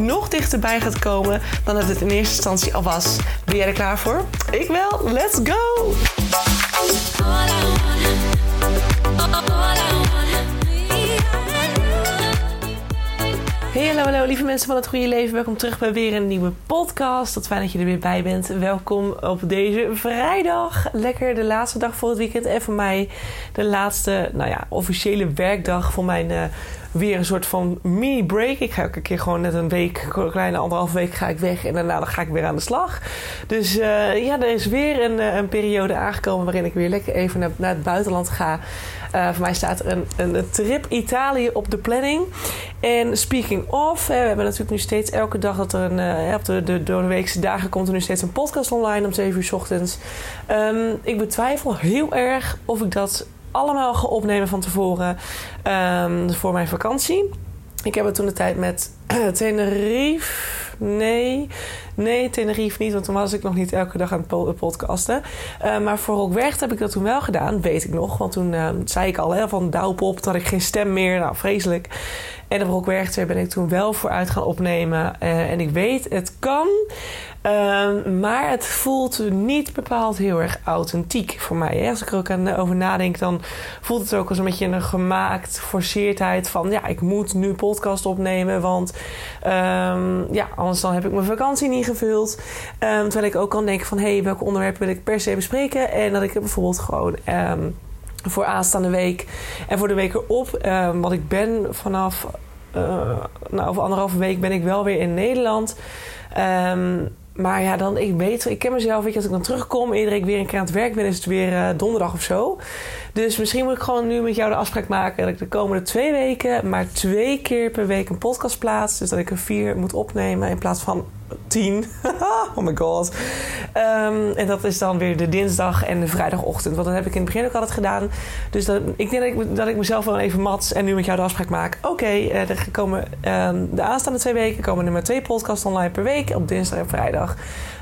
nog dichterbij gaat komen dan dat het in eerste instantie al was. Ben jij er klaar voor? Ik wel. Let's go! Hey, hallo, hallo, lieve mensen van het goede leven. Welkom terug bij weer een nieuwe podcast. Wat fijn dat je er weer bij bent. Welkom op deze vrijdag. Lekker de laatste dag voor het weekend. En voor mij de laatste, nou ja, officiële werkdag voor mijn uh, weer een soort van mini-break. Ik ga elke keer gewoon net een week, een kleine anderhalve week ga ik weg. En daarna ga ik weer aan de slag. Dus uh, ja, er is weer een, een, periode aangekomen waarin ik weer lekker even naar, het buitenland ga. Uh, voor mij staat een, een, trip Italië op de planning. En speaking of, we hebben natuurlijk nu steeds elke dag dat er een, op de, de door de weekse dagen komt er nu steeds een podcast online om 7 uur s ochtends. Um, ik betwijfel heel erg of ik dat allemaal ga opnemen van tevoren um, voor mijn vakantie. Ik heb het toen de tijd met Tenerife. Nee, nee, Tenerife niet, want toen was ik nog niet elke dag aan het podcasten. Uh, maar voor Rockwercht heb ik dat toen wel gedaan, weet ik nog. Want toen uh, zei ik al hè, van Douwpop, dat ik geen stem meer. Nou, vreselijk. En op Rockwerchter ben ik toen wel voor uit gaan opnemen. Uh, en ik weet, het kan. Um, maar het voelt niet bepaald heel erg authentiek voor mij. Als ik er ook aan, over nadenk, dan voelt het ook als een beetje een gemaakt forceerdheid van ja, ik moet nu podcast opnemen, want um, ja, anders dan heb ik mijn vakantie niet gevuld. Um, terwijl ik ook kan denken van hé, hey, welke onderwerpen wil ik per se bespreken? En dat ik bijvoorbeeld gewoon voor aanstaande week en voor de week erop, want ik ben vanaf uh, nou, over anderhalve week ben ik wel weer in Nederland. Um, maar ja, dan, ik weet, ik ken mezelf, weet je, als ik dan terugkom, iedere keer weer een keer aan het werk ben, is het weer uh, donderdag of zo. Dus misschien moet ik gewoon nu met jou de afspraak maken dat ik de komende twee weken maar twee keer per week een podcast plaats. Dus dat ik er vier moet opnemen in plaats van tien. oh my god. Um, en dat is dan weer de dinsdag en de vrijdagochtend. Want dat heb ik in het begin ook altijd gedaan. Dus dat, ik denk dat ik, dat ik mezelf wel even mat en nu met jou de afspraak maak. Oké, uh, er komen um, de aanstaande twee weken komen er maar twee podcasts online per week. Op dinsdag en vrijdag.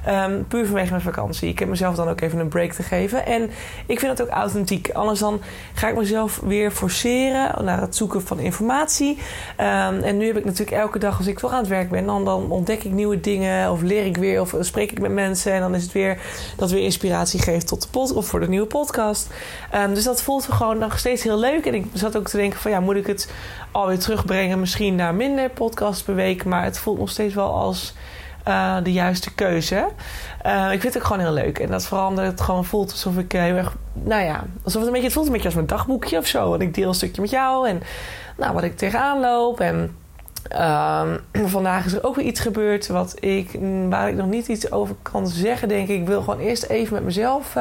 Um, puur vanwege mijn vakantie. Ik heb mezelf dan ook even een break te geven. En ik vind het ook authentiek. Anders dan ga ik mezelf weer forceren naar het zoeken van informatie. Um, en nu heb ik natuurlijk elke dag, als ik toch aan het werk ben, dan, dan ontdek ik nieuwe dingen. Of leer ik weer, of spreek ik met mensen. En dan is het weer dat weer inspiratie geeft tot de podcast of voor de nieuwe podcast. Um, dus dat voelt gewoon nog steeds heel leuk. En ik zat ook te denken van ja, moet ik het alweer terugbrengen? Misschien naar minder podcasts per week. Maar het voelt nog steeds wel als uh, de juiste keuze. Uh, ik vind het ook gewoon heel leuk. En dat vooral omdat het gewoon voelt alsof ik uh, heel erg... Nou ja, alsof het een beetje... Het voelt een beetje als mijn dagboekje of zo. Want ik deel een stukje met jou. En nou, wat ik tegenaan loop. En um, vandaag is er ook weer iets gebeurd... Wat ik, waar ik nog niet iets over kan zeggen, denk ik. Ik wil gewoon eerst even met mezelf...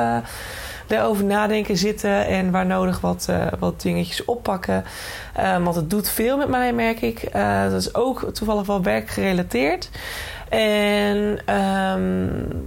daarover nadenken, zitten en waar nodig wat, uh, wat dingetjes oppakken. Um, want het doet veel met mij, merk ik. Uh, dat is ook toevallig wel werkgerelateerd. En um,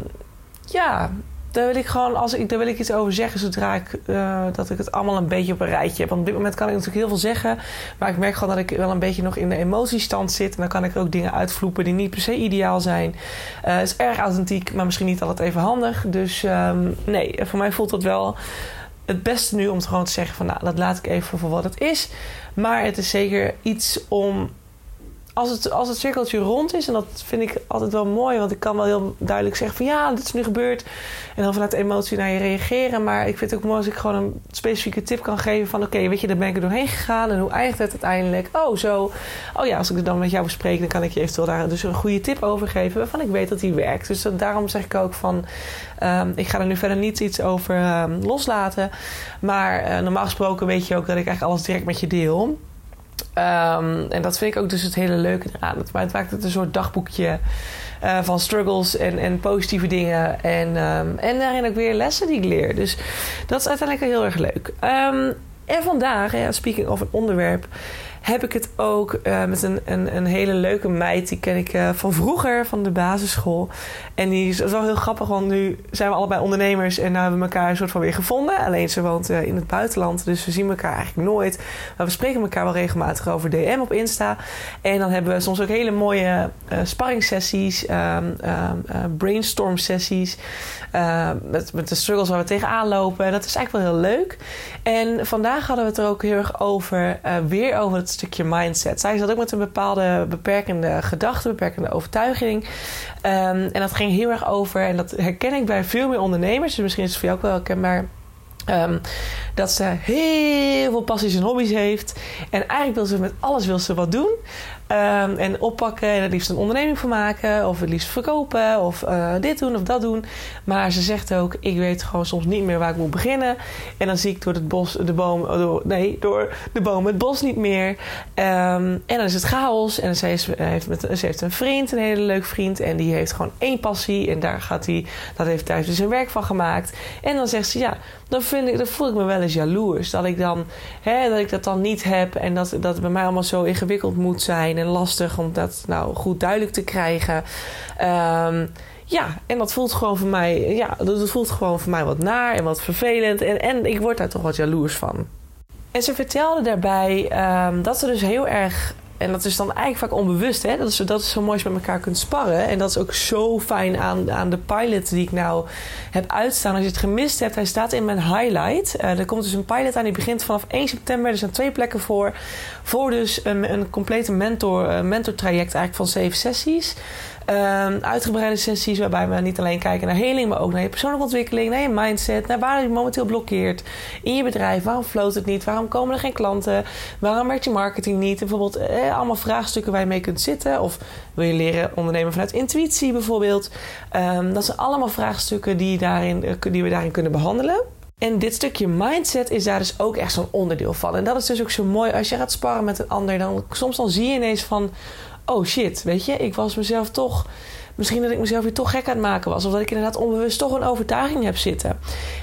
ja, daar wil ik gewoon, als ik, daar wil ik iets over zeggen zodra ik, uh, dat ik het allemaal een beetje op een rijtje heb. Want op dit moment kan ik natuurlijk heel veel zeggen. Maar ik merk gewoon dat ik wel een beetje nog in de emotiestand zit. En dan kan ik ook dingen uitvloepen die niet per se ideaal zijn. Uh, het is erg authentiek, maar misschien niet altijd even handig. Dus um, nee, voor mij voelt dat wel het beste nu om het gewoon te zeggen van nou, dat laat ik even voor wat het is. Maar het is zeker iets om als het, als het cirkeltje rond is, en dat vind ik altijd wel mooi, want ik kan wel heel duidelijk zeggen van ja, dit is nu gebeurd. En dan vanuit emotie naar je reageren. Maar ik vind het ook mooi als ik gewoon een specifieke tip kan geven van oké, weet je, daar ben ik er doorheen gegaan. En hoe eindigt het uiteindelijk? Oh, zo. Oh ja, als ik het dan met jou bespreek, dan kan ik je eventueel daar dus een goede tip over geven waarvan ik weet dat die werkt. Dus daarom zeg ik ook van um, ik ga er nu verder niet iets over um, loslaten. Maar uh, normaal gesproken weet je ook dat ik eigenlijk alles direct met je deel. Um, en dat vind ik ook dus het hele leuke eraan. Maar het maakt het een soort dagboekje uh, van struggles en, en positieve dingen. En, um, en daarin ook weer lessen die ik leer. Dus dat is uiteindelijk heel erg leuk. Um, en vandaag, ja, speaking of een onderwerp, heb ik het ook uh, met een, een, een, hele leuke meid. Die ken ik uh, van vroeger, van de basisschool. En die is wel heel grappig, want nu zijn we allebei ondernemers. En nu hebben we elkaar een soort van weer gevonden. Alleen ze woont uh, in het buitenland, dus we zien elkaar eigenlijk nooit. Maar we spreken elkaar wel regelmatig over DM op Insta. En dan hebben we soms ook hele mooie sparringssessies, um, um, brainstorm sessies. met, met de struggles waar we tegenaan lopen. Dat is eigenlijk wel heel leuk. En vandaag hadden we het er ook heel erg over, weer over het stukje mindset. Zij zat ook met een bepaalde beperkende gedachte, beperkende overtuiging. Um, en dat ging heel erg over, en dat herken ik bij veel meer ondernemers, dus misschien is het voor jou ook wel herkenbaar. Um, dat ze heel veel passies en hobby's heeft. En eigenlijk wil ze met alles wil ze wat doen. Um, en oppakken en het liefst een onderneming van maken. Of het liefst verkopen. Of uh, dit doen of dat doen. Maar ze zegt ook, ik weet gewoon soms niet meer waar ik moet beginnen. En dan zie ik door het bos de boom... Door, nee, door de boom het bos niet meer. Um, en dan is het chaos. En ze heeft, heeft met, ze heeft een vriend, een hele leuk vriend. En die heeft gewoon één passie. En daar gaat hij... Dat heeft thuis dus zijn werk van gemaakt. En dan zegt ze, ja, dan, vind ik, dan voel ik me wel eens jaloers. Dat ik, dan, hè, dat ik dat dan niet heb. En dat, dat het bij mij allemaal zo ingewikkeld moet zijn en lastig om dat nou goed duidelijk te krijgen. Um, ja, en dat voelt gewoon voor mij, ja, dat voelt gewoon voor mij wat naar en wat vervelend. En, en ik word daar toch wat jaloers van. En ze vertelde daarbij um, dat ze dus heel erg en dat is dan eigenlijk vaak onbewust. Hè? Dat, is, dat is zo mooi als met elkaar kunt sparren. En dat is ook zo fijn aan, aan de pilot die ik nou heb uitstaan. Als je het gemist hebt, hij staat in mijn highlight. Uh, er komt dus een pilot aan, die begint vanaf 1 september. Er zijn twee plekken voor. Voor dus een, een complete mentor, uh, mentortraject eigenlijk van zeven sessies. Um, uitgebreide sessies waarbij we niet alleen kijken naar heling, maar ook naar je persoonlijke ontwikkeling, naar je mindset, naar waar je momenteel blokkeert in je bedrijf. Waarom floot het niet? Waarom komen er geen klanten? Waarom werkt je marketing niet? Bijvoorbeeld eh, allemaal vraagstukken waar je mee kunt zitten. Of wil je leren ondernemen vanuit intuïtie bijvoorbeeld? Um, dat zijn allemaal vraagstukken die, daarin, eh, die we daarin kunnen behandelen. En dit stukje mindset is daar dus ook echt zo'n onderdeel van. En dat is dus ook zo mooi als je gaat sparren met een ander. Dan soms dan zie je ineens van oh shit, weet je, ik was mezelf toch. Misschien dat ik mezelf weer toch gek aan het maken was. Of dat ik inderdaad onbewust toch een overtuiging heb zitten.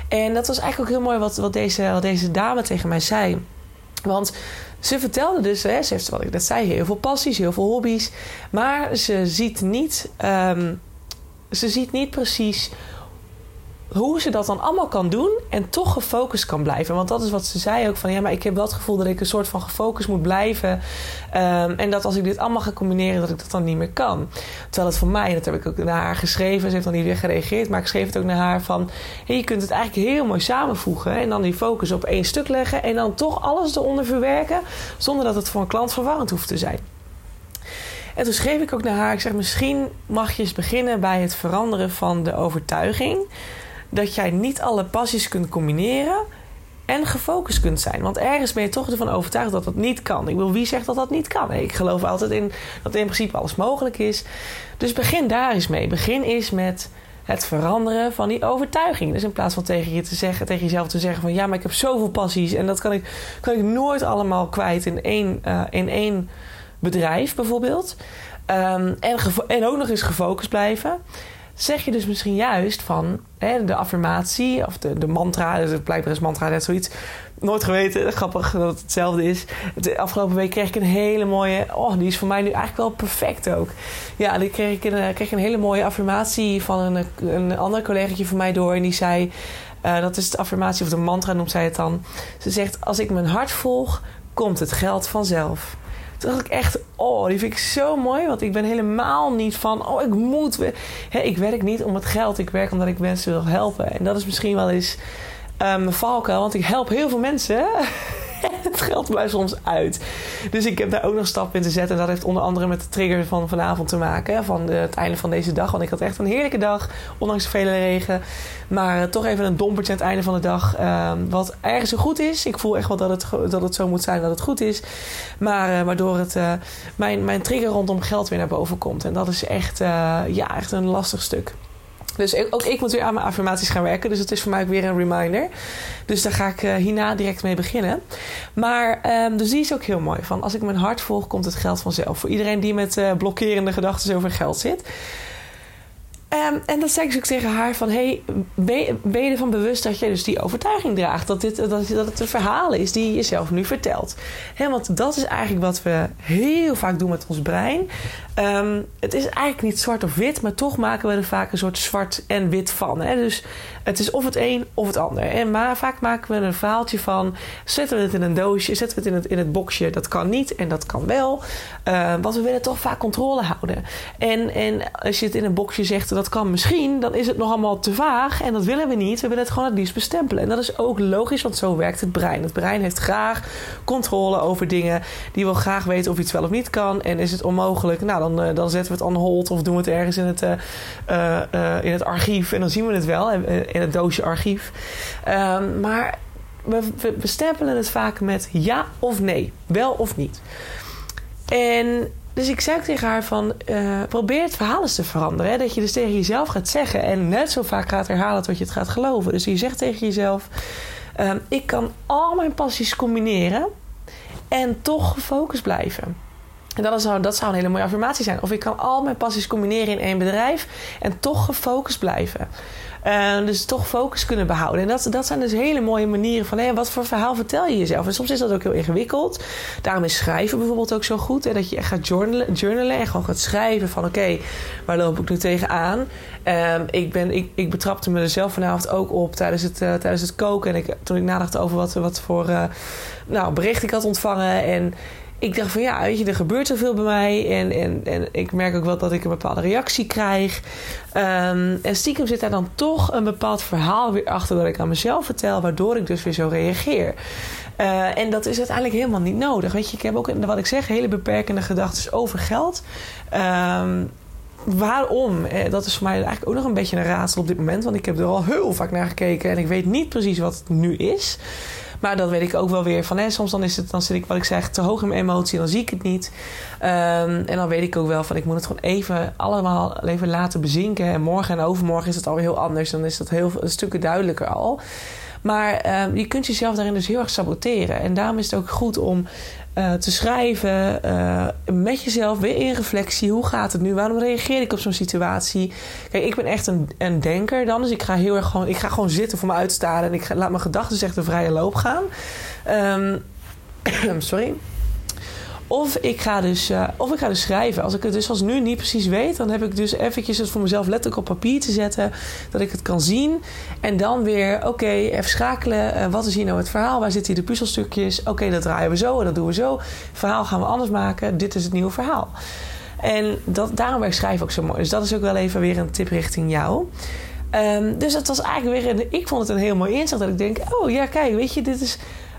En dat was eigenlijk ook heel mooi wat, wat, deze, deze dame tegen mij zei. Want ze vertelde dus, hè, ze heeft wat ik net zei, heel veel passies, heel veel hobby's. Maar ze ziet niet, um, ze ziet niet precies hoe ze dat dan allemaal kan doen en toch gefocust kan blijven. Want dat is wat ze zei ook van ja, maar ik heb wel het gevoel dat ik een soort van gefocust moet blijven. Um, en dat als ik dit allemaal ga combineren, dat ik dat dan niet meer kan. Terwijl het voor mij, dat heb ik ook naar haar geschreven, ze heeft dan niet weer gereageerd, maar ik schreef het ook naar haar van hey, je kunt het eigenlijk heel mooi samenvoegen en dan die focus op één stuk leggen en dan toch alles eronder verwerken zonder dat het voor een klant verwarrend hoeft te zijn. En toen schreef ik ook naar haar, ik zeg misschien mag je eens beginnen bij het veranderen van de overtuiging dat jij niet alle passies kunt combineren en gefocust kunt zijn. Want ergens ben je toch ervan overtuigd dat dat niet kan. Ik wil wie zegt dat dat niet kan? Ik geloof altijd in dat in principe alles mogelijk is. Dus begin daar eens mee. Begin eens met het veranderen van die overtuiging. Dus in plaats van tegen, je te zeggen, tegen jezelf te zeggen van ja, maar ik heb zoveel passies en dat kan ik, kan ik nooit allemaal kwijt in één, uh, in één bedrijf bijvoorbeeld. Um, en, en ook nog eens gefocust blijven zeg je dus misschien juist van hè, de affirmatie of de, de mantra. Dus blijkbaar is mantra net zoiets. Nooit geweten, grappig dat het hetzelfde is. De afgelopen week kreeg ik een hele mooie. Oh, die is voor mij nu eigenlijk wel perfect ook. Ja, die kreeg ik een, eh, kreeg een hele mooie affirmatie van een, een ander collegaatje van mij door. En die zei: uh, Dat is de affirmatie of de mantra noemt zij het dan. Ze zegt: Als ik mijn hart volg, komt het geld vanzelf. Toen dacht ik echt, oh, die vind ik zo mooi. Want ik ben helemaal niet van, oh, ik moet. Hè, ik werk niet om het geld. Ik werk omdat ik mensen wil helpen. En dat is misschien wel eens um, mijn valkuil. Want ik help heel veel mensen. het geld blijft soms uit. Dus ik heb daar ook nog stap in te zetten. En dat heeft onder andere met de trigger van vanavond te maken. Van het einde van deze dag. Want ik had echt een heerlijke dag. Ondanks de vele regen. Maar uh, toch even een dompertje aan het einde van de dag. Uh, wat ergens goed is. Ik voel echt wel dat het, dat het zo moet zijn dat het goed is. Maar uh, waardoor het, eh, mijn, mijn trigger rondom geld weer naar boven komt. En dat is echt, ja, echt een lastig stuk. Dus ook ik moet weer aan mijn affirmaties gaan werken. Dus het is voor mij ook weer een reminder. Dus daar ga ik uh, hierna direct mee beginnen. Maar um, dus die is ook heel mooi. Van als ik mijn hart volg, komt het geld vanzelf. Voor iedereen die met uh, blokkerende gedachten over geld zit. Ehm, en dan zei ik dus ook tegen haar van... Hey, ben, ben je ervan bewust dat je dus die overtuiging draagt? Dat, dit, dat, het een verhaal is die je jezelf nu vertelt. Want dat is eigenlijk wat we heel vaak doen met ons brein. Ehm, het is eigenlijk niet zwart of wit... maar toch maken we er vaak een soort zwart en wit van. Hè? Dus het is of het een of het ander. En maar vaak maken we een verhaaltje van... zetten we het in een doosje, zetten we het in het, in het boxje... dat kan niet en dat kan wel. Uh, want we willen toch vaak controle houden. En, en als je het in een boxje zegt dat kan misschien, dan is het nog allemaal te vaag en dat willen we niet. We willen het gewoon het liefst bestempelen. En dat is ook logisch, want zo werkt het brein. Het brein heeft graag controle over dingen. Die wil graag weten of iets wel of niet kan. En is het onmogelijk, nou dan, uh, dan zetten we het on hold of doen we het ergens in het, uh, in het archief en dan zien we het wel in het doosje archief. Ehm, maar we, bestempelen het vaak met ja of nee, wel of niet. En dus ik zei tegen haar van, probeer het verhaal eens te veranderen. Hè? Dat je dus tegen jezelf gaat zeggen en net zo vaak gaat herhalen tot je het gaat geloven. Dus je zegt tegen jezelf, uh, ik kan al mijn passies combineren en toch gefocust blijven. En dat zou, dat zou een hele mooie affirmatie zijn. Of ik kan al mijn passies combineren in één bedrijf en toch gefocust blijven. Uh, dus toch focus kunnen behouden. En dat, dat zijn dus hele mooie manieren van hé, wat voor verhaal vertel je jezelf. En soms is dat ook heel ingewikkeld. Daarom is schrijven bijvoorbeeld ook zo goed. Hè, dat je echt gaat journalen, journalen en gewoon gaat schrijven van oké, waar loop ik nu tegenaan? Um, ik, ben, ik, ik betrapte me er zelf vanavond ook op tijdens het, uh, tijdens het koken. En ik, toen ik nadacht over wat, wat voor uh, nou, bericht ik had ontvangen. En ik dacht van ja, weet je, er gebeurt zoveel bij mij. En, en, en ik merk ook wel dat ik een bepaalde reactie krijg. Um, en stiekem zit daar dan toch een bepaald verhaal weer achter dat ik aan mezelf vertel, waardoor ik dus weer zo reageer. Uh, en dat is uiteindelijk helemaal niet nodig. Weet je, ik heb ook, wat ik zeg, hele beperkende gedachten over geld. Um, waarom? Eh, dat is voor mij eigenlijk ook nog een beetje een raadsel op dit moment. Want ik heb er al heel vaak naar gekeken en ik weet niet precies wat het nu is. Maar dat weet ik ook wel weer van. Hè, soms dan, is het, dan zit ik, wat ik zeg, te hoog in mijn emotie. Dan zie ik het niet. Um, en dan weet ik ook wel van ik moet het gewoon even allemaal even laten bezinken. En morgen en overmorgen is het alweer heel anders. Dan is dat heel stukken duidelijker al. Maar um, je kunt jezelf daarin dus heel erg saboteren. En daarom is het ook goed om uh, te schrijven uh, met jezelf, weer in reflectie. Hoe gaat het nu? Waarom reageer ik op zo'n situatie? Kijk, ik ben echt een, een denker dan. Dus ik ga heel erg gewoon, ik ga gewoon zitten voor me uitstaren. En ik laat mijn gedachten echt de vrije loop gaan. Um, sorry. Of ik, ga dus, uh, of ik ga dus schrijven. Als ik het dus als nu niet precies weet, dan heb ik dus eventjes het voor mezelf letterlijk op papier te zetten. Dat ik het kan zien. En dan weer, oké, even schakelen. Uh, wat is hier nou het verhaal? Waar zitten hier de puzzelstukjes? Oké, dat draaien we zo en dat doen we zo. Verhaal gaan we anders maken. Dit is het nieuwe verhaal. En dat, daarom werkt schrijven ook zo mooi. Dus dat is ook wel even weer een tip richting jou. Um, dus het was eigenlijk weer, ik vond het een heel mooi inzicht. Dat ik denk, oh ja, kijk, weet je, dit is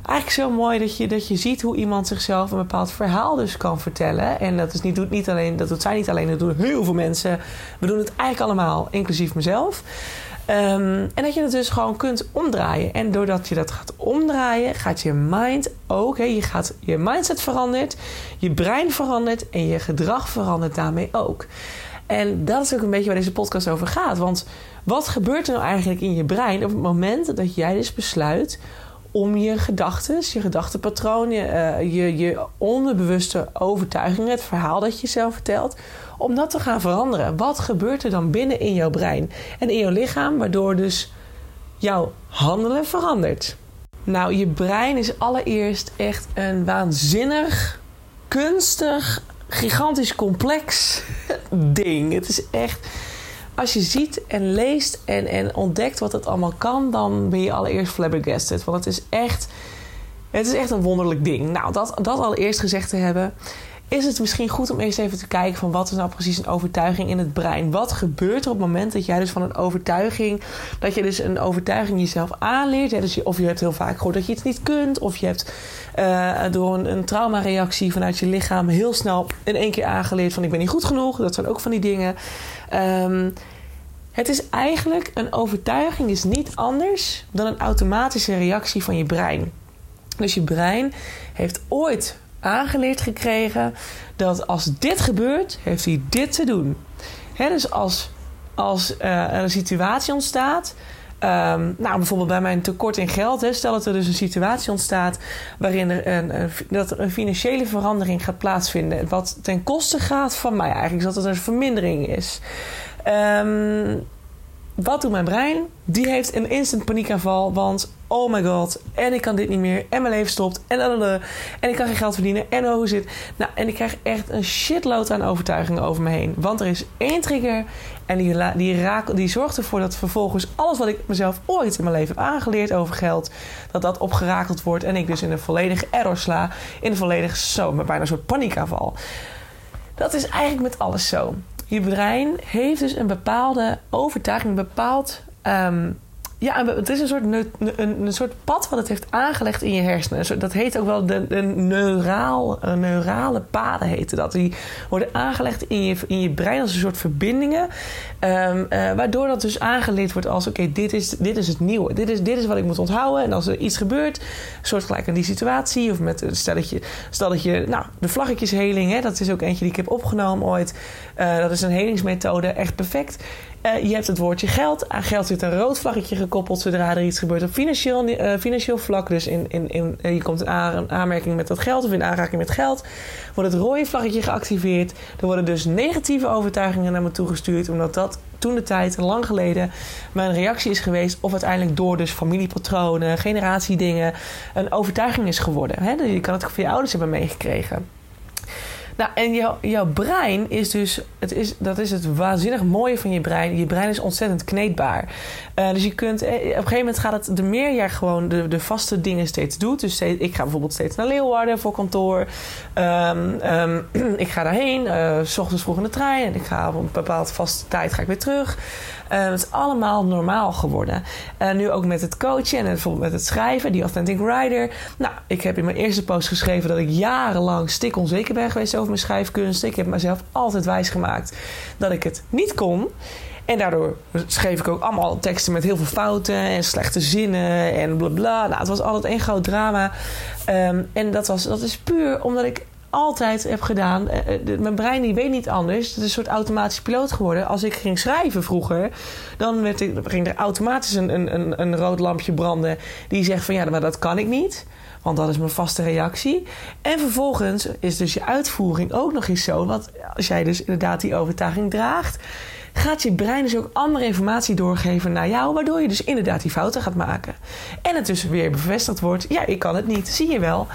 eigenlijk zo mooi dat je, dat je ziet hoe iemand zichzelf een bepaald verhaal dus kan vertellen. En dat, is niet, doet niet alleen, dat doet zij niet alleen, dat doen heel veel mensen. We doen het eigenlijk allemaal, inclusief mezelf. Um, en dat je het dus gewoon kunt omdraaien. En doordat je dat gaat omdraaien, gaat je mind ook. Hè, je, gaat, je mindset verandert, je brein verandert en je gedrag verandert daarmee ook. En dat is ook een beetje waar deze podcast over gaat. Want wat gebeurt er nou eigenlijk in je brein op het moment dat jij dus besluit om je gedachten, je gedachtenpatroon, je, uh, je, je onderbewuste overtuigingen, het verhaal dat je zelf vertelt, om dat te gaan veranderen. Wat gebeurt er dan binnen in jouw brein en in jouw lichaam, waardoor dus jouw handelen verandert? Nou, je brein is allereerst echt een waanzinnig, kunstig, gigantisch complex ding. Het is echt als je ziet en leest en, en ontdekt wat het allemaal kan, dan ben je allereerst flabbergasted. Want het is echt, het is echt een wonderlijk ding. Nou, dat, dat allereerst gezegd te hebben, is het misschien goed om eerst even te kijken van wat is nou precies een overtuiging in het brein. Wat gebeurt er op het moment dat jij dus van een overtuiging, dat je dus een overtuiging jezelf aanleert. dus je, of je hebt heel vaak gehoord dat je iets niet kunt, of je hebt uh, door een, een traumareactie vanuit je lichaam heel snel in één keer aangeleerd van ik ben niet goed genoeg. Dat zijn ook van die dingen. Um, het is eigenlijk een overtuiging is niet anders dan een automatische reactie van je brein. Dus je brein heeft ooit aangeleerd gekregen dat als dit gebeurt, heeft hij dit te doen. He, dus als, als uh, een situatie ontstaat, Um, nou, bijvoorbeeld bij mijn tekort in geld. Hè, stel dat er dus een situatie ontstaat waarin er een, dat er een financiële verandering gaat plaatsvinden. Wat ten koste gaat van mij eigenlijk. Zodat er een vermindering is. Ehm, wat doet mijn brein? Die heeft een instant paniekaanval, want oh my god, en ik kan dit niet meer, en mijn leven stopt, en, en ik kan geen geld verdienen, en oh, hoe zit. Nou, en ik krijg echt een shitload aan overtuigingen over me heen. Want er is één trigger en die, die, raak, die zorgt ervoor dat vervolgens alles wat ik mezelf ooit in mijn leven heb aangeleerd over geld, dat dat opgerakeld wordt en ik dus in een volledige error sla, in een volledige zo, met bijna soort paniekaanval. Dat is eigenlijk met alles zo. Je brein heeft dus een bepaalde overtuiging, een bepaald um, ja, het is een soort, een, een, soort pad wat het heeft aangelegd in je hersenen. Dat heet ook wel de, neuraal, neurale paden heten dat. Die worden aangelegd in je, in je brein als een soort verbindingen. Um, uh, waardoor dat dus aangeleerd wordt als... oké, dit, is, dit is het nieuwe. Dit is, dit is wat ik moet onthouden. En als er iets gebeurt, soortgelijk aan die situatie... of met stelletje, stelletje nou, de vlaggetjesheling... Hè, dat is ook eentje die ik heb opgenomen ooit. Uh, dat is een helingsmethode, echt perfect... Uh, je hebt het woordje geld. Aan geld zit een rood vlaggetje gekoppeld zodra er iets gebeurt op financieel, uh, financieel vlak. Dus in, in, in, uh, je komt in aanmerking met dat geld of in aanraking met geld. Wordt het rode vlaggetje geactiveerd. Er worden dus negatieve overtuigingen naar me toegestuurd. Omdat dat toen de tijd, lang geleden, mijn reactie is geweest. Of uiteindelijk door dus familiepatronen, generatiedingen, een overtuiging is geworden. Hè? Je kan het van je ouders hebben meegekregen. Nou, en jouw, brein is dus, het is, dat is het waanzinnig mooie van je brein. Je brein is ontzettend kneedbaar. Uh, dus je kunt, eh, op een gegeven moment gaat het, de meer jij gewoon de, de vaste dingen steeds doet. Dus ik ga bijvoorbeeld steeds naar Leeuwarden voor kantoor. Um, um, ik ga daarheen, uh, s ochtends vroeg in de trein. En ik ga op een bepaalde vaste tijd ga ik weer terug. Het is allemaal normaal geworden. Nu ook met het coachen en bijvoorbeeld met het schrijven, die Authentic Writer. Nou, ik heb in mijn eerste post geschreven dat ik jarenlang stik onzeker ben geweest over mijn schrijfkunst. Ik heb mezelf altijd wijsgemaakt dat ik het niet kon. En daardoor schreef ik ook allemaal teksten met heel veel fouten en slechte zinnen en blablabla. Nou, het was altijd één groot drama. Um, en dat, was, dat is puur omdat ik altijd heb gedaan. Eh, eh, mijn brein die weet niet anders. Het is een soort automatische piloot geworden. Als ik ging schrijven vroeger, dan werd ik, ging er automatisch een, een, een rood lampje branden. Die zegt van ja, maar dat kan ik niet. Want dat is mijn vaste reactie. En vervolgens is dus je uitvoering ook nog eens zo. Want als jij dus inderdaad die overtuiging draagt, gaat je brein dus ook andere informatie doorgeven naar jou, waardoor je dus inderdaad die fouten gaat maken. En het dus weer bevestigd wordt: ja, ik kan het niet, zie je wel.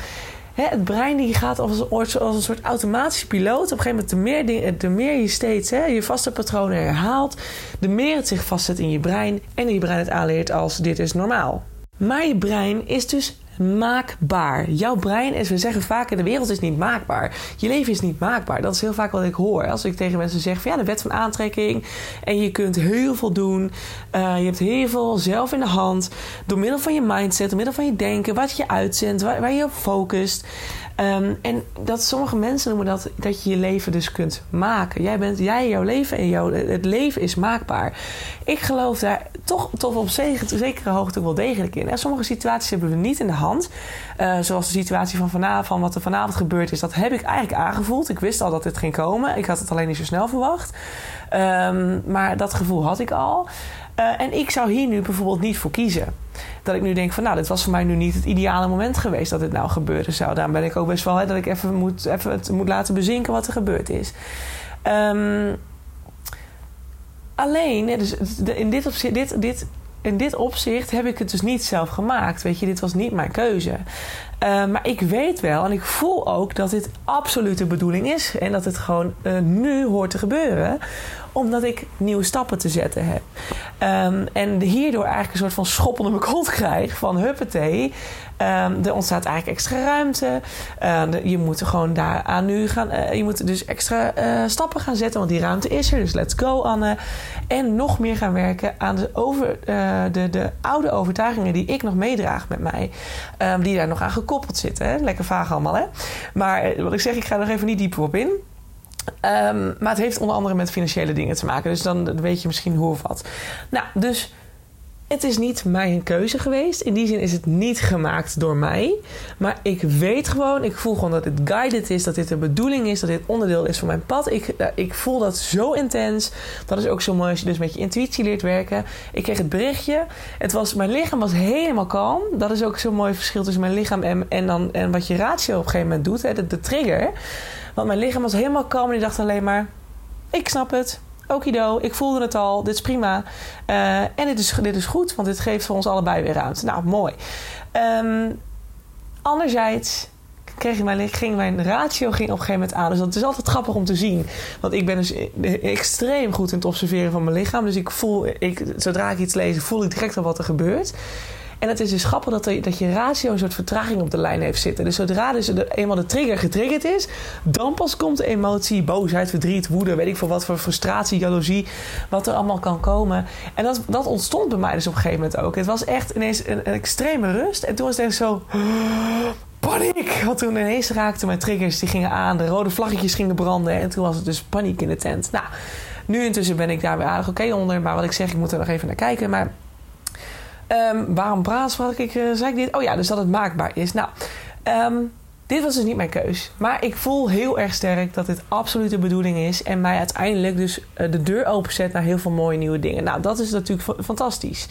het brein die gaat als een, als een soort automatische piloot. Op een gegeven moment, de meer, de meer je steeds je vaste patronen herhaalt, de meer het zich vastzet in je brein en je brein het aanleert als dit is normaal. Maar je brein is dus maakbaar. Jouw brein is, we zeggen vaak, de wereld is niet maakbaar. Je leven is niet maakbaar. Dat is heel vaak wat ik hoor. Als ik tegen mensen zeg van ja, de wet van aantrekking. En je kunt heel veel doen. Uh, je hebt heel veel zelf in de hand. Door middel van je mindset, door middel van je denken, wat je uitzendt, waar, waar je op focust. Um, en dat sommige mensen noemen dat dat je je leven dus kunt maken. Jij bent, jij, jouw leven en jouw, het leven is maakbaar. Ik geloof daar toch, toch op zekere hoogte wel degelijk in. En sommige situaties hebben we niet in de hand. Uh, zoals de situatie van vanavond, van wat er vanavond gebeurd is, dat heb ik eigenlijk aangevoeld. Ik wist al dat dit ging komen. Ik had het alleen niet zo snel verwacht. Um, maar dat gevoel had ik al. Uh, en ik zou hier nu bijvoorbeeld niet voor kiezen dat ik nu denk van nou, dit was voor mij nu niet het ideale moment geweest dat dit nou gebeuren zou. Daarom ben ik ook best wel hè, dat ik even moet, even het moet laten bezinken wat er gebeurd is. Um, alleen, dus in dit, opzicht, dit, dit, in dit opzicht heb ik het dus niet zelf gemaakt. Weet je, dit was niet mijn keuze. Uh, maar ik weet wel en ik voel ook dat dit absoluut de bedoeling is. En dat het gewoon uh, nu hoort te gebeuren omdat ik nieuwe stappen te zetten heb. Um, en hierdoor eigenlijk een soort van schoppende mijn kont krijg van huppatee. Um, er ontstaat eigenlijk extra ruimte. Uh, je moet gewoon daaraan nu gaan. Uh, je moet dus extra uh, stappen gaan zetten, want die ruimte is er. Dus let's go, Anne. En nog meer gaan werken aan de, over, de, de oude overtuigingen die ik nog meedraag met mij. Die daar nog aan gekoppeld zitten. Hè? Lekker vaag allemaal, hè? Maar wat ik zeg, ik ga er nog even niet dieper op in. Um, maar het heeft onder andere met financiële dingen te maken. Dus dan weet je misschien hoe of wat. Nou, dus het is niet mijn keuze geweest. In die zin is het niet gemaakt door mij. Maar ik weet gewoon, ik voel gewoon dat het guided is, dat dit de bedoeling is, dat dit onderdeel is van mijn pad. Ik, uh, ik voel dat zo intens. Dat is ook zo mooi als je dus met je intuïtie leert werken. Ik kreeg het berichtje. Het was, mijn lichaam was helemaal kalm. Dat is ook zo'n mooi verschil tussen mijn lichaam en, en, dan, en wat je ratio op een gegeven moment doet. Hè, de trigger. Want mijn lichaam was helemaal kalm en die dacht alleen maar: ik snap het. okido, ik voelde het al, dit is prima. Uh, en dit is, dit is goed, want dit geeft voor ons allebei weer ruimte. Nou, mooi. Um, anderzijds kreeg mijn, ging mijn ratio ging op een gegeven moment aan. Dus dat is altijd grappig om te zien. Want ik ben dus extreem goed in het observeren van mijn lichaam. Dus ik voel, ik, zodra ik iets lees, voel ik direct al wat er gebeurt. En het is dus grappig dat, dat je ratio een soort vertraging op de lijn heeft zitten. Dus zodra dus eenmaal de trigger getriggerd is, dan pas komt de emotie, boosheid, verdriet, woede, weet ik veel wat voor frustratie, jaloezie, wat er allemaal kan komen. En dat, dat ontstond bij mij dus op een gegeven moment ook. Het was echt ineens een, een extreme rust. En toen was het echt zo paniek! Want toen ineens raakten mijn triggers, die gingen aan, de rode vlaggetjes gingen branden. En toen was het dus paniek in de tent. Nou, nu intussen ben ik daar weer aardig oké onder. Maar wat ik zeg, ik moet er nog even naar kijken. Maar um, waarom praat ik? Uh, zei ik dit? Oh ja, dus dat het maakbaar is. Nou, um, dit was dus niet mijn keus. Maar ik voel heel erg sterk dat dit absoluut de bedoeling is. En mij uiteindelijk dus eh, de deur openzet naar heel veel mooie nieuwe dingen. Nou, dat is natuurlijk fantastisch.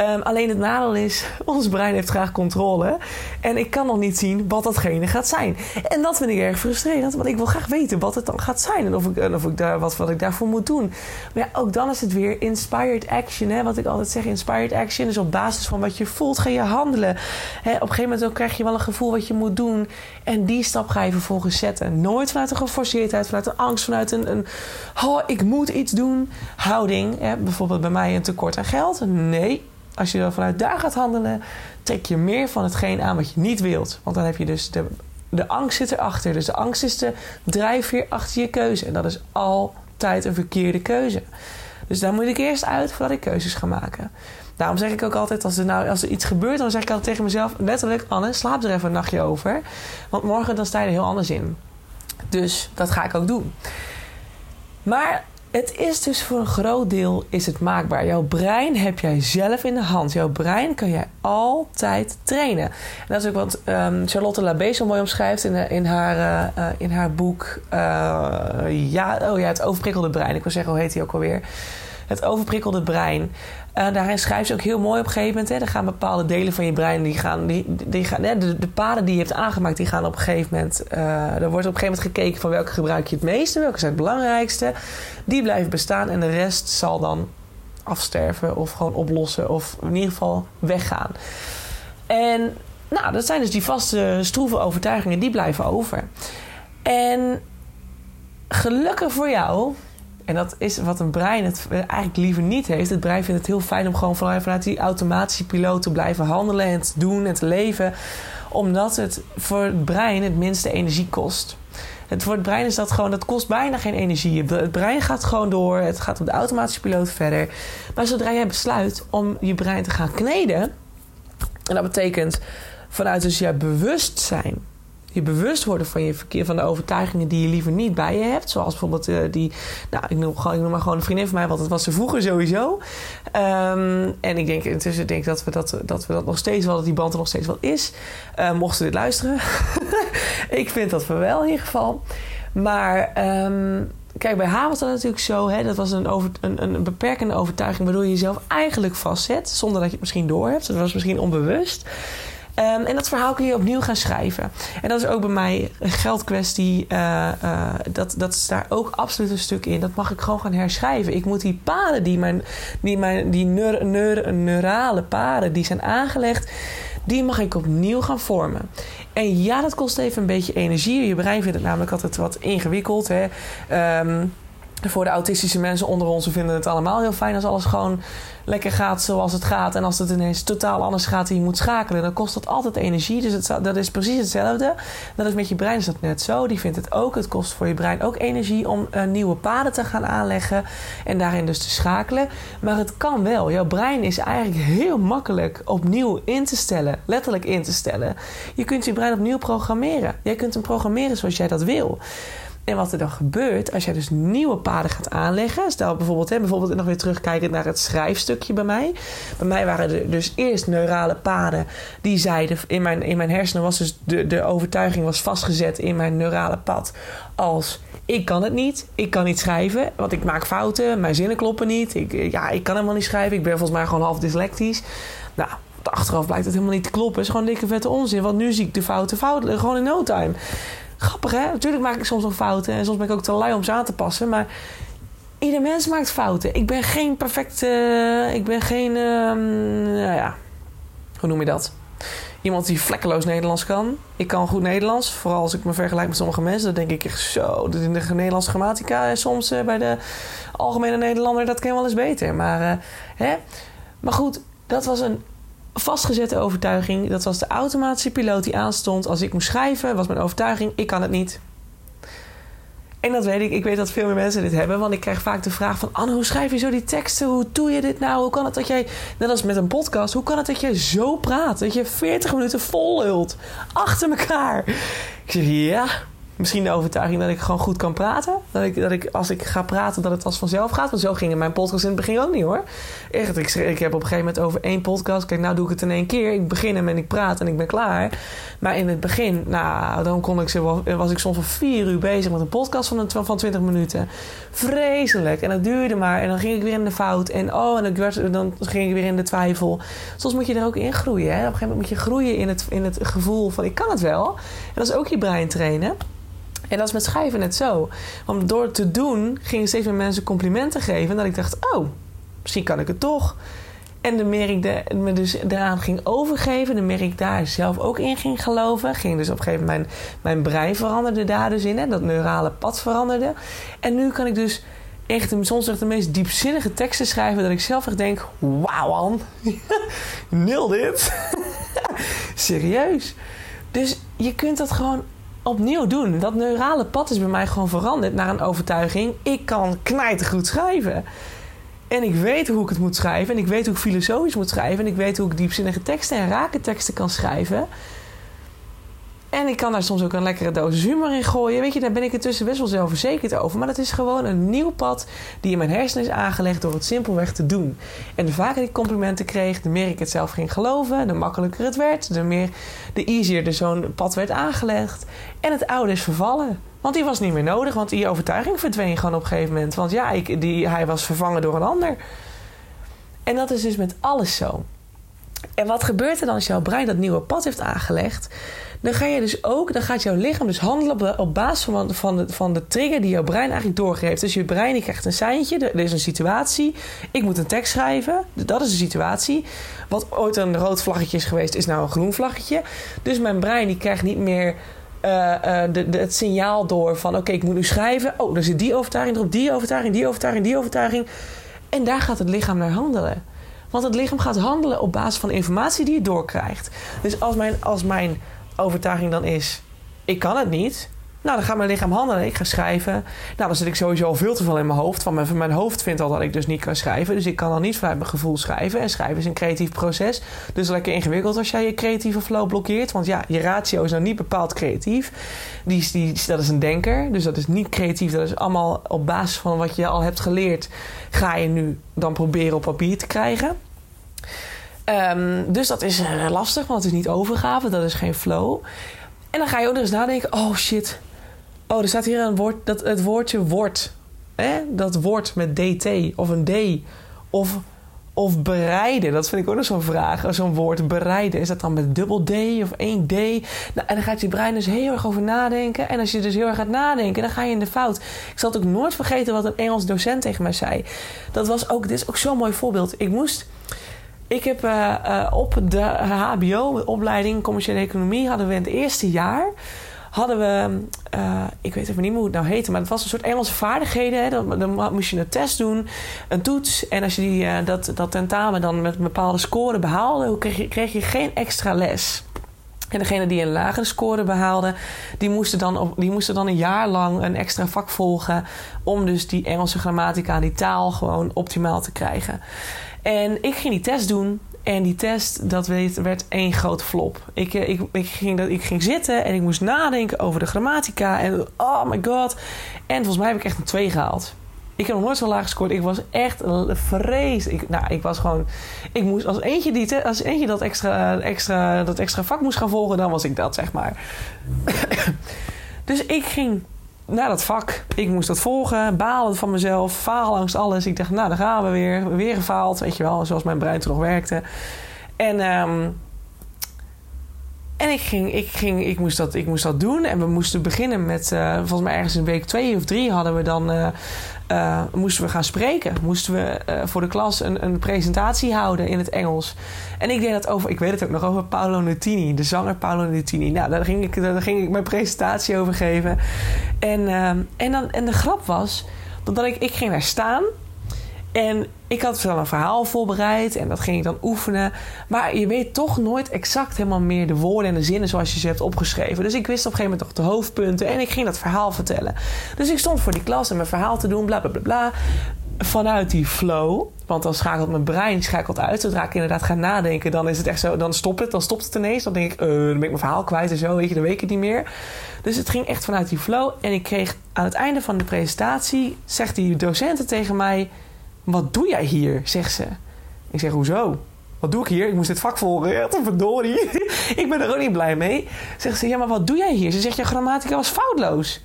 Um, alleen het nadeel is, ons brein heeft graag controle. En ik kan nog niet zien wat datgene gaat zijn. En dat vind ik erg frustrerend, want ik wil graag weten wat het dan gaat zijn. En of ik, of ik daar, wat, wat ik daarvoor moet doen. Maar ja, ook dan is het weer inspired action. Hè? Wat ik altijd zeg, inspired action is op basis van wat je voelt, ga je handelen. Hè, op een gegeven moment krijg je wel een gevoel wat je moet doen. En die stap ga je vervolgens zetten. Nooit vanuit een geforceerdheid, vanuit een angst, vanuit een, een oh, ik moet iets doen houding. Hè? Bijvoorbeeld bij mij een tekort aan geld. Nee, als je dan vanuit daar gaat handelen, trek je meer van hetgeen aan wat je niet wilt. Want dan heb je dus de, de angst zit erachter. Dus de angst is de drijfveer achter je keuze. En dat is altijd een verkeerde keuze. Dus daar moet ik eerst uit voordat ik keuzes ga maken. Daarom zeg ik ook altijd, als er, nou, als er iets gebeurt, dan zeg ik altijd tegen mezelf, letterlijk, Anne, slaap er even een nachtje over. Want morgen dan sta je er heel anders in. Dus dat ga ik ook doen. Maar het is dus voor een groot deel is het maakbaar. Jouw brein heb jij zelf in de hand. Jouw brein kan jij altijd trainen. En dat is ook wat um, Charlotte Labé zo mooi omschrijft in, in, haar, uh, in haar boek. Ja, oh ja, het overprikkelde brein. Ik wil zeggen, hoe heet die ook alweer? Het overprikkelde brein. Uh, daarin schrijft ze ook heel mooi op een gegeven moment. Hè, er gaan bepaalde delen van je brein, die gaan, die, die gaan, hè, de, de, paden die je hebt aangemaakt, die gaan op een gegeven moment. Uh, er wordt op een gegeven moment gekeken van welke gebruik je het meeste, welke zijn het belangrijkste. Die blijven bestaan en de rest zal dan afsterven of gewoon oplossen of in ieder geval weggaan. En nou, dat zijn dus die vaste stroeve overtuigingen, die blijven over. En gelukkig voor jou en dat is wat een brein het eigenlijk liever niet heeft. Het brein vindt het heel fijn om gewoon vanuit die automatische piloot te blijven handelen en te doen en te leven. Omdat het voor het brein het minste energie kost. Het, voor het brein is dat gewoon, dat kost bijna geen energie. Het brein gaat gewoon door, het gaat op de automatische piloot verder. Maar zodra jij besluit om je brein te gaan kneden, en dat betekent vanuit dus je bewustzijn je bewust worden van je verkeer, van de overtuigingen die je liever niet bij je hebt. Zoals bijvoorbeeld uh, die, nou, ik noem, gewoon, maar gewoon een vriendin van mij, want dat was ze vroeger sowieso. Um, en ik denk intussen denk dat we dat, dat we dat nog steeds wel, dat die band er nog steeds wel is. Uh, mochten dit luisteren. ik vind dat we wel in ieder geval. Maar um, kijk, bij haar was dat natuurlijk zo. Hè, dat was een, een, een beperkende overtuiging waardoor je jezelf eigenlijk vastzet. Zonder dat je het misschien doorhebt. Dat was misschien onbewust. Um, en dat verhaal kun je opnieuw gaan schrijven. En dat is ook bij mij een geldkwestie. Uh, uh, dat, dat is daar ook absoluut een stuk in. Dat mag ik gewoon gaan herschrijven. Ik moet die paden, die, mijn, die, mijn, die neur, neur, neurale paden die zijn aangelegd, die mag ik opnieuw gaan vormen. En ja, dat kost even een beetje energie. Je brein vindt het namelijk altijd wat ingewikkeld. Hè? Um, voor de autistische mensen onder ons, we vinden het allemaal heel fijn als alles gewoon lekker gaat zoals het gaat. En als het ineens totaal anders gaat en je moet schakelen, dan kost dat altijd energie. Dus dat is precies hetzelfde. Dat is met je brein is dat net zo. Die vindt het ook. Het kost voor je brein ook energie om uh, nieuwe paden te gaan aanleggen en daarin dus te schakelen. Maar het kan wel. Jouw brein is eigenlijk heel makkelijk opnieuw in te stellen. Letterlijk in te stellen. Je kunt je brein opnieuw programmeren. Jij kunt hem programmeren zoals jij dat wil. En wat er dan gebeurt als jij dus nieuwe paden gaat aanleggen. Stel bijvoorbeeld, hè, bijvoorbeeld nog weer terugkijken naar het schrijfstukje bij mij. Bij mij waren er dus eerst neurale paden die zeiden in mijn, in mijn hersenen was dus de, de overtuiging was vastgezet in mijn neurale pad als ik kan het niet, ik kan niet schrijven, want ik maak fouten, mijn zinnen kloppen niet. Ik, ja, ik kan helemaal niet schrijven, ik ben volgens mij gewoon half dyslectisch. Nou, achteraf blijkt het helemaal niet te kloppen. Het is gewoon dikke vette onzin, want nu zie ik de fouten fouten gewoon in no time. Grappig hè? Natuurlijk maak ik soms nog fouten en soms ben ik ook te lui om ze aan te passen. Maar ieder mens maakt fouten. Ik ben geen perfecte. ik ben geen. ehm, nou ja, hoe noem je dat? Iemand die vlekkeloos Nederlands kan. Ik kan goed Nederlands. Vooral als ik me vergelijk met sommige mensen. Dan denk ik echt zo. In de Nederlandse grammatica. eh, Soms eh, bij de algemene Nederlander. Dat kan wel eens beter. Maar, eh, hè? maar goed, dat was een vastgezette overtuiging. Dat was de automatische piloot die aanstond. Als ik moest schrijven, was mijn overtuiging: ik kan het niet. En dat weet ik. Ik weet dat veel meer mensen dit hebben. Want ik krijg vaak de vraag van... Anne, hoe schrijf je zo die teksten? Hoe doe je dit nou? Hoe kan het dat jij... Net als met een podcast. Hoe kan het dat jij zo praat? Dat je 40 minuten vol lult. Achter elkaar. Ik zeg, ja... Misschien de overtuiging dat ik gewoon goed kan praten. Dat ik, dat ik als ik ga praten, dat het als vanzelf gaat. Want zo gingen mijn podcast in het begin ook niet hoor. Echt, ik, ik heb op een gegeven moment over één podcast. Kijk, nou doe ik het in één keer. Ik begin hem en ik praat en ik ben klaar. Maar in het begin, nou, dan kon ik, was ik soms wel vier uur bezig met een podcast van, een, van 20 minuten. Vreselijk. En dat duurde maar. En dan ging ik weer in de fout. En oh, en dan, werd, dan ging ik weer in de twijfel. Soms moet je er ook in groeien. Hè? Op een gegeven moment moet je groeien in het, in het gevoel van ik kan het wel. En dat is ook je brein trainen. En dat is met schrijven net zo. Want door te doen gingen steeds meer mensen complimenten geven. En dat ik dacht, oh, misschien kan ik het toch. En de meer ik me dus daaraan ging overgeven, de meer ik daar zelf ook in ging geloven, ging dus op een gegeven moment mijn, mijn brein veranderde daar dus in. Hè, dat neurale pad veranderde. En nu kan ik dus echt soms echt de meest diepzinnige teksten schrijven dat ik zelf echt denk, wauw man, nil dit. Serieus. Dus je kunt dat gewoon opnieuw doen. Dat neurale pad is bij mij gewoon veranderd naar een overtuiging. Ik kan knijtergoed schrijven. En ik weet hoe ik het moet schrijven. En ik weet hoe ik filosofisch moet schrijven. En ik weet hoe ik diepzinnige teksten en rake teksten kan schrijven. En ik kan daar soms ook een lekkere dosis humor in gooien. Weet je, daar ben ik intussen best wel zelfverzekerd over. Maar dat is gewoon een nieuw pad die in mijn hersenen is aangelegd door het simpelweg te doen. En de vaker ik complimenten kreeg, de meer ik het zelf ging geloven, de makkelijker het werd, de meer, de easier er zo'n pad werd aangelegd. En het oude is vervallen. Want die was niet meer nodig, want die overtuiging verdween gewoon op een gegeven moment. Want ja, ik, die, hij was vervangen door een ander. En dat is dus met alles zo. En wat gebeurt er dan als jouw brein dat nieuwe pad heeft aangelegd? Dan ga je dus ook, dan gaat jouw lichaam dus handelen op, basis van, van, de, van de trigger die jouw brein eigenlijk doorgeeft. Dus je brein die krijgt een seintje, er, is een situatie. Ik moet een tekst schrijven, dat is de situatie. Wat ooit een rood vlaggetje is geweest, is nou een groen vlaggetje. Dus mijn brein die krijgt niet meer eh, eh, het signaal door van oké, ik moet nu schrijven. Oh, er zit die overtuiging erop, die overtuiging, die overtuiging, die overtuiging. En daar gaat het lichaam naar handelen. Want het lichaam gaat handelen op basis van informatie die het doorkrijgt. Dus als mijn, als mijn overtuiging dan is: ik kan het niet. Nou, dan gaat mijn lichaam handelen. Ik ga schrijven. Nou, dan zit ik sowieso al veel te veel in mijn hoofd. Want mijn, mijn hoofd vindt al dat ik dus niet kan schrijven. Dus ik kan dan niet vanuit mijn gevoel schrijven. En schrijven is een creatief proces. Dus lekker ingewikkeld als jij je creatieve flow blokkeert. Want ja, je ratio is nou niet bepaald creatief. Die, die, dat is een denker. Dus dat is niet creatief. Dat is allemaal op basis van wat je al hebt geleerd. Ga je nu dan proberen op papier te krijgen. Ehm, dus dat is eh, lastig, want het is niet overgave, dat is geen flow. En dan ga je ook nog eens nadenken: oh shit. Oh, er staat hier een woord, dat, het woordje wordt. Hè? Dat woord met DT of een D. Of, of bereiden. Dat vind ik ook nog zo'n vraag. Zo'n woord bereiden. Is dat dan met dubbel D of één D? Nou, en dan gaat je brein dus heel erg over nadenken. En als je dus heel erg gaat nadenken, dan ga je in de fout. Ik zal het ook nooit vergeten wat een Engels docent tegen mij zei. Dat was ook, dit is ook zo'n mooi voorbeeld. Ik moest. Ik heb eh, eh, op de HBO, opleiding commerciële economie, hadden we in het eerste jaar. Hadden we, eh, ik weet even niet meer hoe het nou heette, maar het was een soort Engelse vaardigheden. Hè. Dan, moest je een test doen, een toets. En als je die, eh, dat, dat tentamen dan met een bepaalde score behaalde, kreeg je, kreeg je geen extra les. En degene die een lagere score behaalde, die moesten, dan die moesten dan een jaar lang een extra vak volgen. Om dus die Engelse grammatica, die taal gewoon optimaal te krijgen. En ik ging die test doen. En die test, dat werd één grote flop. Ik, eh, ik, ik, ging, ik ging zitten en ik moest nadenken over de grammatica. En oh my god. En volgens mij heb ik echt een 2 gehaald. Ik heb nog nooit zo laag gescoord. Ik was echt vrees. Ik, nou, ik was gewoon. Ik moest als eentje, die als eentje dat, extra, extra, dat extra vak moest gaan volgen, dan was ik dat, zeg maar. dus ik ging naar dat vak. Ik moest dat volgen, balen van mezelf, falen langs alles. Ik dacht, nou, dan gaan we weer. Weer gefaald, weet je wel, zoals mijn brein toen nog werkte. En, ehm, En ik, ging, ik, ging, ik, moest dat, ik moest dat doen. En we moesten beginnen met, uh, volgens mij ergens in week twee of drie hadden we dan, uh, uh, moesten we gaan spreken. Moesten we voor de klas een, een presentatie houden in het Engels. En ik deed dat over, ik weet het ook nog, over Paolo Nutini, de zanger Paolo Nutini. Nou, daar ging ik, daar ging ik mijn presentatie over geven. En, en, dan, en de grap was, dat ik, ik ging daar staan en ik had wel een verhaal voorbereid en dat ging ik dan oefenen. Maar je weet toch nooit exact helemaal meer de woorden en de zinnen zoals je ze hebt opgeschreven. Dus ik wist op een gegeven moment toch de hoofdpunten en ik ging dat verhaal vertellen. Dus ik stond voor die klas en mijn verhaal te doen, bla bla bla bla. Vanuit die flow, want dan schakelt mijn brein schakelt uit. Zodra ik inderdaad ga nadenken, dan is het echt zo, dan stopt het, dan stopt het ineens. Dan denk ik, uh, dan ben ik mijn verhaal kwijt en zo, weet je, dan weet ik het niet meer. Dus het ging echt vanuit die flow. En ik kreeg aan het einde van de presentatie, zegt die docenten tegen mij wat doe jij hier? zegt ze. Ik zeg, hoezo? Wat doe ik hier? Ik moest dit vak volgen. Ja, verdorie. ik ben er ook niet blij mee. Zegt ze, ja, maar wat doe jij hier? Ze zegt, je grammatica was foutloos.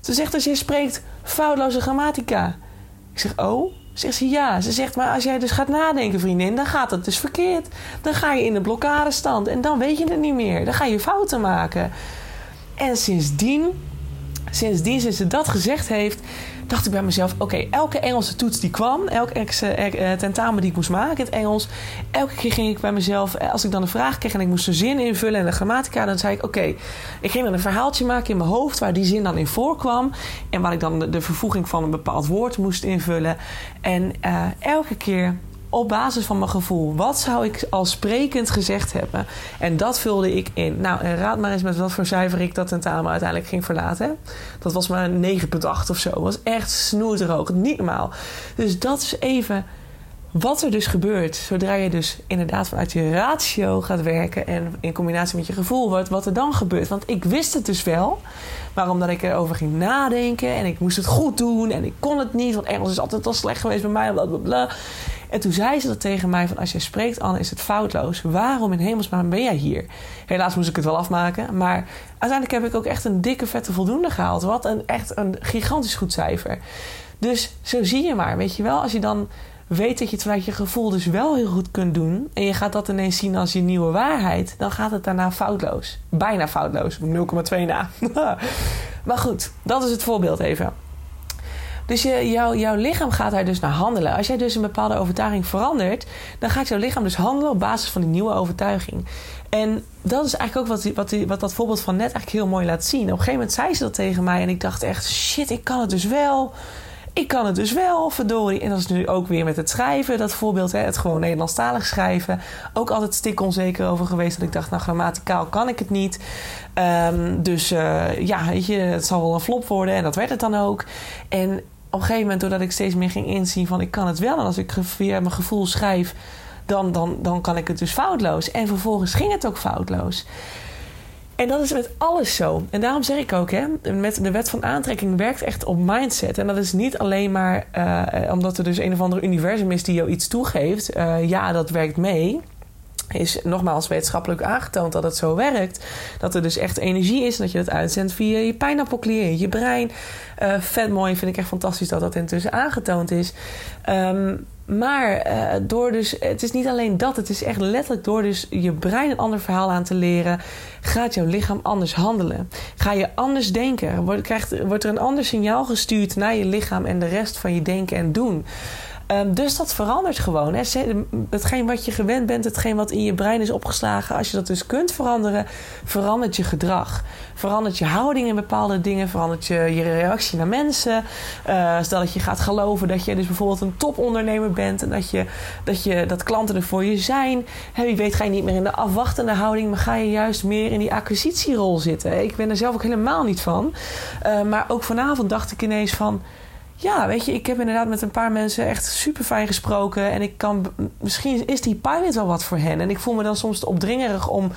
Ze zegt, dus je spreekt foutloze grammatica. Ik zeg, oh? Zegt ze, ja. Ze zegt, maar als jij dus gaat nadenken, vriendin, dan gaat het dus verkeerd. Dan ga je in de blokkadestand en dan weet je het niet meer. Dan ga je fouten maken. En sindsdien, sindsdien, sinds ze dat gezegd heeft, dacht ik bij mezelf: oké, elke Engelse toets die kwam, elke uh, tentamen die ik moest maken in het Engels, elke keer ging ik bij mezelf, eh, als ik dan een vraag kreeg en ik moest een zin invullen en de grammatica, dan zei ik: oké, ik ging dan een verhaaltje maken in mijn hoofd waar die zin dan in voorkwam en waar ik dan de, vervoeging van een bepaald woord moest invullen. En elke keer op basis van mijn gevoel. Wat zou ik al sprekend gezegd hebben? En dat vulde ik in. Nou, en raad maar eens met wat voor cijfer ik dat tentamen uiteindelijk ging verlaten. Dat was maar 9,8 of zo. Dat was echt snoeterhoog. Niet normaal. Dus dat is even wat er dus gebeurt zodra je dus inderdaad vanuit je ratio gaat werken en in combinatie met je gevoel wordt, wat er dan gebeurt. Want ik wist het dus wel, maar omdat ik erover ging nadenken en ik moest het goed doen en ik kon het niet, want Engels is altijd al slecht geweest bij mij, bla bla bla. En toen zei ze dat tegen mij: van als jij spreekt, Anne, is het foutloos. Waarom in hemelsnaam ben jij hier? Helaas moest ik het wel afmaken. Maar uiteindelijk heb ik ook echt een dikke vette voldoende gehaald. Wat een echt een gigantisch goed cijfer. Dus zo zie je maar, weet je wel, als je dan weet dat je het vanuit je gevoel dus wel heel goed kunt doen. En je gaat dat ineens zien als je nieuwe waarheid. Dan gaat het daarna foutloos. Bijna foutloos. 0,2 na. maar goed, dat is het voorbeeld even. Dus je, jouw, lichaam gaat daar dus naar handelen. Als jij dus een bepaalde overtuiging verandert, dan gaat jouw lichaam dus handelen op basis van die nieuwe overtuiging. En dat is eigenlijk ook wat, wat, wat dat voorbeeld van net eigenlijk heel mooi laat zien. Op een gegeven moment zei ze dat tegen mij en ik dacht echt: shit, ik kan het dus wel. Ik kan het dus wel, verdorie. En dat is nu ook weer met het schrijven, dat voorbeeld, hè, het gewoon Nederlandstalig schrijven. Ook altijd stik onzeker over geweest. Dat ik dacht, nou, grammaticaal kan ik het niet. Um, dus uh, ja, weet je, het zal wel een flop worden. En dat werd het dan ook. En op een gegeven moment, doordat ik steeds meer ging inzien van ik kan het wel. En als ik via mijn gevoel schrijf, dan, dan, dan kan ik het dus foutloos. En vervolgens ging het ook foutloos. En dat is met alles zo. En daarom zeg ik ook, hè, met de wet van aantrekking werkt echt op mindset. En dat is niet alleen maar uh, omdat er dus een of ander universum is die jou iets toegeeft. Uh, ja, dat werkt mee is nogmaals wetenschappelijk aangetoond dat het zo werkt. Dat er dus echt energie is en dat je het uitzendt via je pijnappelklier, je brein. Uh, vet mooi, vind ik echt fantastisch dat dat intussen aangetoond is. Um, maar uh, door dus, het is niet alleen dat, het is echt letterlijk door dus je brein een ander verhaal aan te leren, gaat jouw lichaam anders handelen. Ga je anders denken, wordt, krijgt, wordt er een ander signaal gestuurd naar je lichaam en de rest van je denken en doen. Um, dus dat verandert gewoon. Hè. Hetgeen wat je gewend bent, hetgeen wat in je brein is opgeslagen, als je dat dus kunt veranderen, verandert je gedrag. Verandert je houding in bepaalde dingen, verandert je, je reactie naar mensen. Uh, stel dat je gaat geloven dat je dus bijvoorbeeld een topondernemer bent en dat, je, dat, je, dat klanten er voor je zijn. Wie weet ga je niet meer in de afwachtende houding, maar ga je juist meer in die acquisitierol zitten. Ik ben er zelf ook helemaal niet van. Uh, maar ook vanavond dacht ik ineens van ja, weet je, ik heb inderdaad met een paar mensen echt super fijn gesproken. En ik kan, misschien is die pilot wel wat voor hen. En ik voel me dan soms opdringerig om,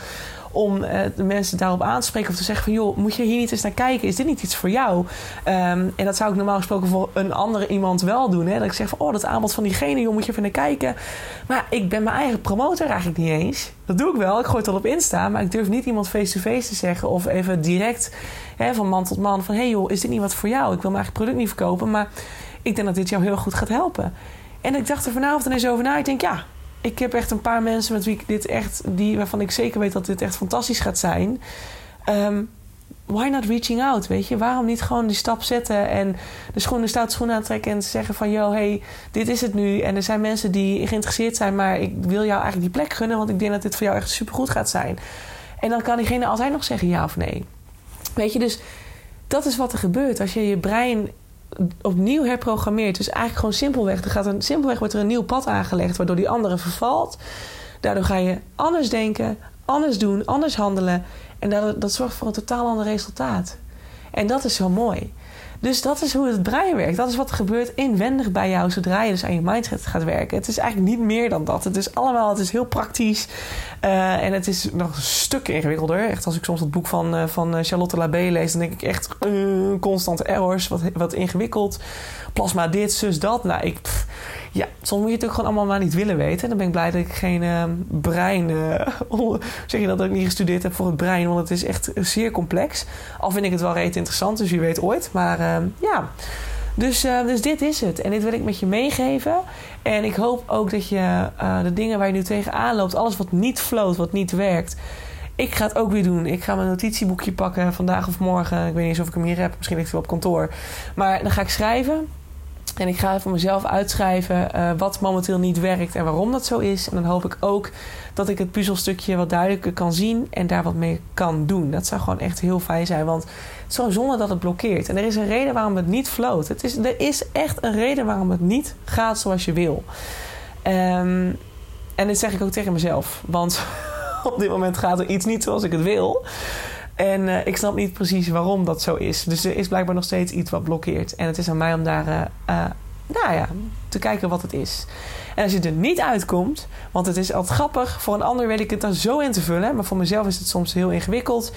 om uh, de mensen daarop aan te spreken of te zeggen van joh, moet je hier niet eens naar kijken? Is dit niet iets voor jou? Um, en dat zou ik normaal gesproken voor een andere iemand wel doen. Hè? Dat ik zeg van oh, dat aanbod van diegene, joh, moet je even naar kijken. Maar ik ben mijn eigen promotor eigenlijk niet eens. Dat doe ik wel. Ik gooi het al op Insta, maar ik durf niet iemand face-to-face te zeggen of even direct hè, van man tot man van hey joh, is dit niet wat voor jou? Ik wil mijn eigen product niet verkopen, maar ik denk dat dit jou heel goed gaat helpen. En ik dacht er vanavond ineens over na. Ik denk ja, ik heb echt een paar mensen met wie ik dit echt, die, waarvan ik zeker weet dat dit echt fantastisch gaat zijn. Ehm, why not reaching out, weet je? Waarom niet gewoon die stap zetten en de schoenen, stoute schoenen aantrekken en zeggen van... yo, hey, dit is het nu. En er zijn mensen die geïnteresseerd zijn, maar ik wil jou eigenlijk die plek gunnen... want ik denk dat dit voor jou echt supergoed gaat zijn. En dan kan diegene altijd nog zeggen ja of nee. Weet je, dus dat is wat er gebeurt als je je brein opnieuw herprogrammeert. Dus eigenlijk gewoon simpelweg. Er gaat een, simpelweg wordt er een nieuw pad aangelegd, waardoor die andere vervalt. Daardoor ga je anders denken, anders doen, anders handelen. En dat, dat zorgt voor een totaal ander resultaat. En dat is zo mooi. Dus dat is hoe het brein werkt. Dat is wat gebeurt inwendig bij jou zodra je dus aan je mindset gaat werken. Het is eigenlijk niet meer dan dat. Het is allemaal, het is heel praktisch. Uh, en het is nog een stuk ingewikkelder. Echt, als ik soms het boek van, uh, van Charlotte Labé lees, dan denk ik echt uh, constante errors, wat, wat ingewikkeld. Plasma dit, zus dat. Nou, ik. Ja, soms moet je het ook gewoon allemaal maar niet willen weten. Dan ben ik blij dat ik geen uh, brein. Uh, zeg je dat, ik niet gestudeerd heb voor het brein, want het is echt zeer complex. Al vind ik het wel reet interessant, dus wie weet ooit. Maar uh, ja. Dus, dus dit is het. En dit wil ik met je meegeven. En ik hoop ook dat je de dingen waar je nu tegenaan loopt, alles wat niet floot, wat niet werkt. Ik ga het ook weer doen. Ik ga mijn notitieboekje pakken vandaag of morgen. Ik weet niet eens of ik hem hier heb. Misschien ligt hij op kantoor. Maar dan ga ik schrijven. En ik ga voor mezelf uitschrijven uh, wat momenteel niet werkt en waarom dat zo is. En dan hoop ik ook dat ik het puzzelstukje wat duidelijker kan zien en daar wat mee kan doen. Dat zou gewoon echt heel fijn zijn, want het is zo zonde dat het blokkeert. En er is een reden waarom het niet floot. Het is, er is echt een reden waarom het niet gaat zoals je wil. Um, en dit zeg ik ook tegen mezelf, want op dit moment gaat er iets niet zoals ik het wil. En uh, ik snap niet precies waarom dat zo is. Dus er is blijkbaar nog steeds iets wat blokkeert. En het is aan mij om daar uh, uh, nou ja, te kijken wat het is. En als je er niet uitkomt, want het is altijd grappig. Voor een ander weet ik het dan zo in te vullen. Maar voor mezelf is het soms heel ingewikkeld.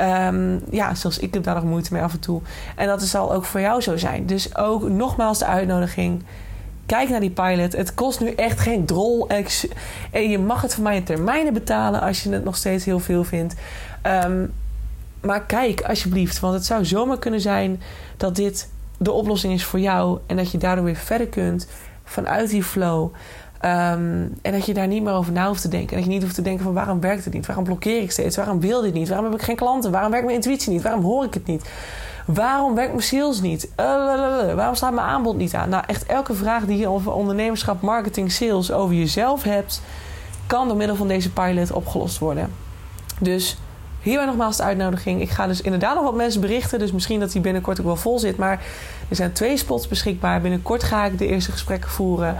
Um, ja, zelfs ik heb daar nog moeite mee af en toe. En dat zal ook voor jou zo zijn. Dus ook nogmaals de uitnodiging. Kijk naar die pilot. Het kost nu echt geen drol. En je mag het voor mij in termijnen betalen als je het nog steeds heel veel vindt. Um, maar kijk alsjeblieft, want het zou zomaar kunnen zijn dat dit de oplossing is voor jou en dat je daardoor weer verder kunt vanuit die flow. Um, en dat je daar niet meer over na hoeft te denken. En dat je niet hoeft te denken van waarom werkt het niet? Waarom blokkeer ik steeds? Waarom wil dit niet? Waarom heb ik geen klanten? Waarom werkt mijn intuïtie niet? Waarom hoor ik het niet? Waarom werkt mijn sales niet? Uh, waarom staat mijn aanbod niet aan? Nou, echt elke vraag die je over ondernemerschap, marketing, sales over jezelf hebt, kan door middel van deze pilot opgelost worden. Dus Hierbij nogmaals de uitnodiging. Ik ga dus inderdaad nog wat mensen berichten. Dus misschien dat die binnenkort ook wel vol zit. Maar er zijn twee spots beschikbaar. Binnenkort ga ik de eerste gesprekken voeren.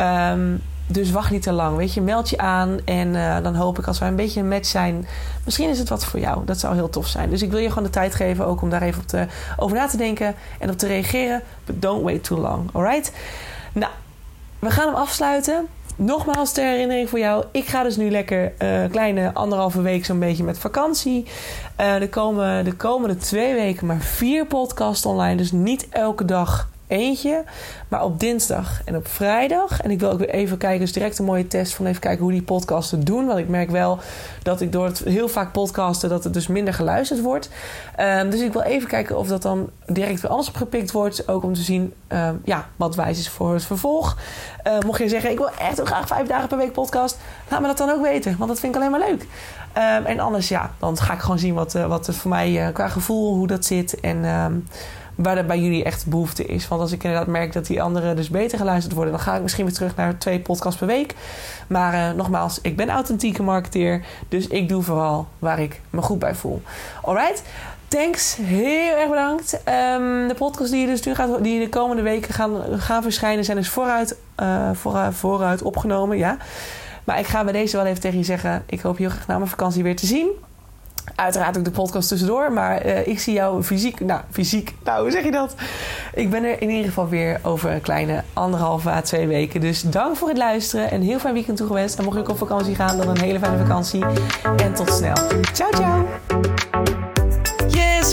Um, dus wacht niet te lang. Weet je, meld je aan. En uh, dan hoop ik als wij een beetje een match zijn. Misschien is het wat voor jou. Dat zou heel tof zijn. Dus ik wil je gewoon de tijd geven. Ook om daar even op te, over na te denken. En op te reageren. But don't wait too long. Alright? Nou, we gaan hem afsluiten. Nogmaals ter herinnering voor jou. Ik ga dus nu lekker uh, kleine anderhalve week zo'n beetje met vakantie. Uh, er, komen de komende twee weken maar vier podcasts online. Dus niet elke dag eentje. Maar op dinsdag en op vrijdag. En ik wil ook weer even kijken, dus direct een mooie test van even kijken hoe die podcasten doen. Want ik merk wel dat ik door het heel vaak podcasten, dat het dus minder geluisterd wordt. Um, dus ik wil even kijken of dat dan direct weer anders opgepikt wordt. Ook om te zien um, ja, wat wijs is voor het vervolg. Uh, mocht je zeggen, ik wil echt heel graag vijf dagen per week podcast. Laat me dat dan ook weten, want dat vind ik alleen maar leuk. En anders ja, dan ga ik gewoon zien wat, uh, wat er voor mij uh, qua gevoel, hoe dat zit. En waar er bij jullie echt behoefte is. Want als ik inderdaad merk dat die anderen dus beter geluisterd worden, dan ga ik misschien weer terug naar twee podcasts per week. Maar uh, nogmaals, ik ben authentieke marketeer, dus ik doe vooral waar ik me goed bij voel. Alright? Thanks, heel erg bedankt. Um, de podcast die, dus nu gaat, die de komende weken gaan, gaan verschijnen, zijn dus vooruit, uh, vooruit, vooruit opgenomen. Ja. Maar ik ga bij deze wel even tegen je zeggen: ik hoop heel graag na mijn vakantie weer te zien. Uiteraard ook de podcast tussendoor. Maar uh, ik zie jou fysiek. Nou, fysiek. Nou, hoe zeg je dat? Ik ben er in ieder geval weer over een kleine anderhalve à twee weken. Dus dank voor het luisteren. En heel fijn weekend toegewenst. En mocht ik op vakantie gaan, dan een hele fijne vakantie. En tot snel. Ciao, ciao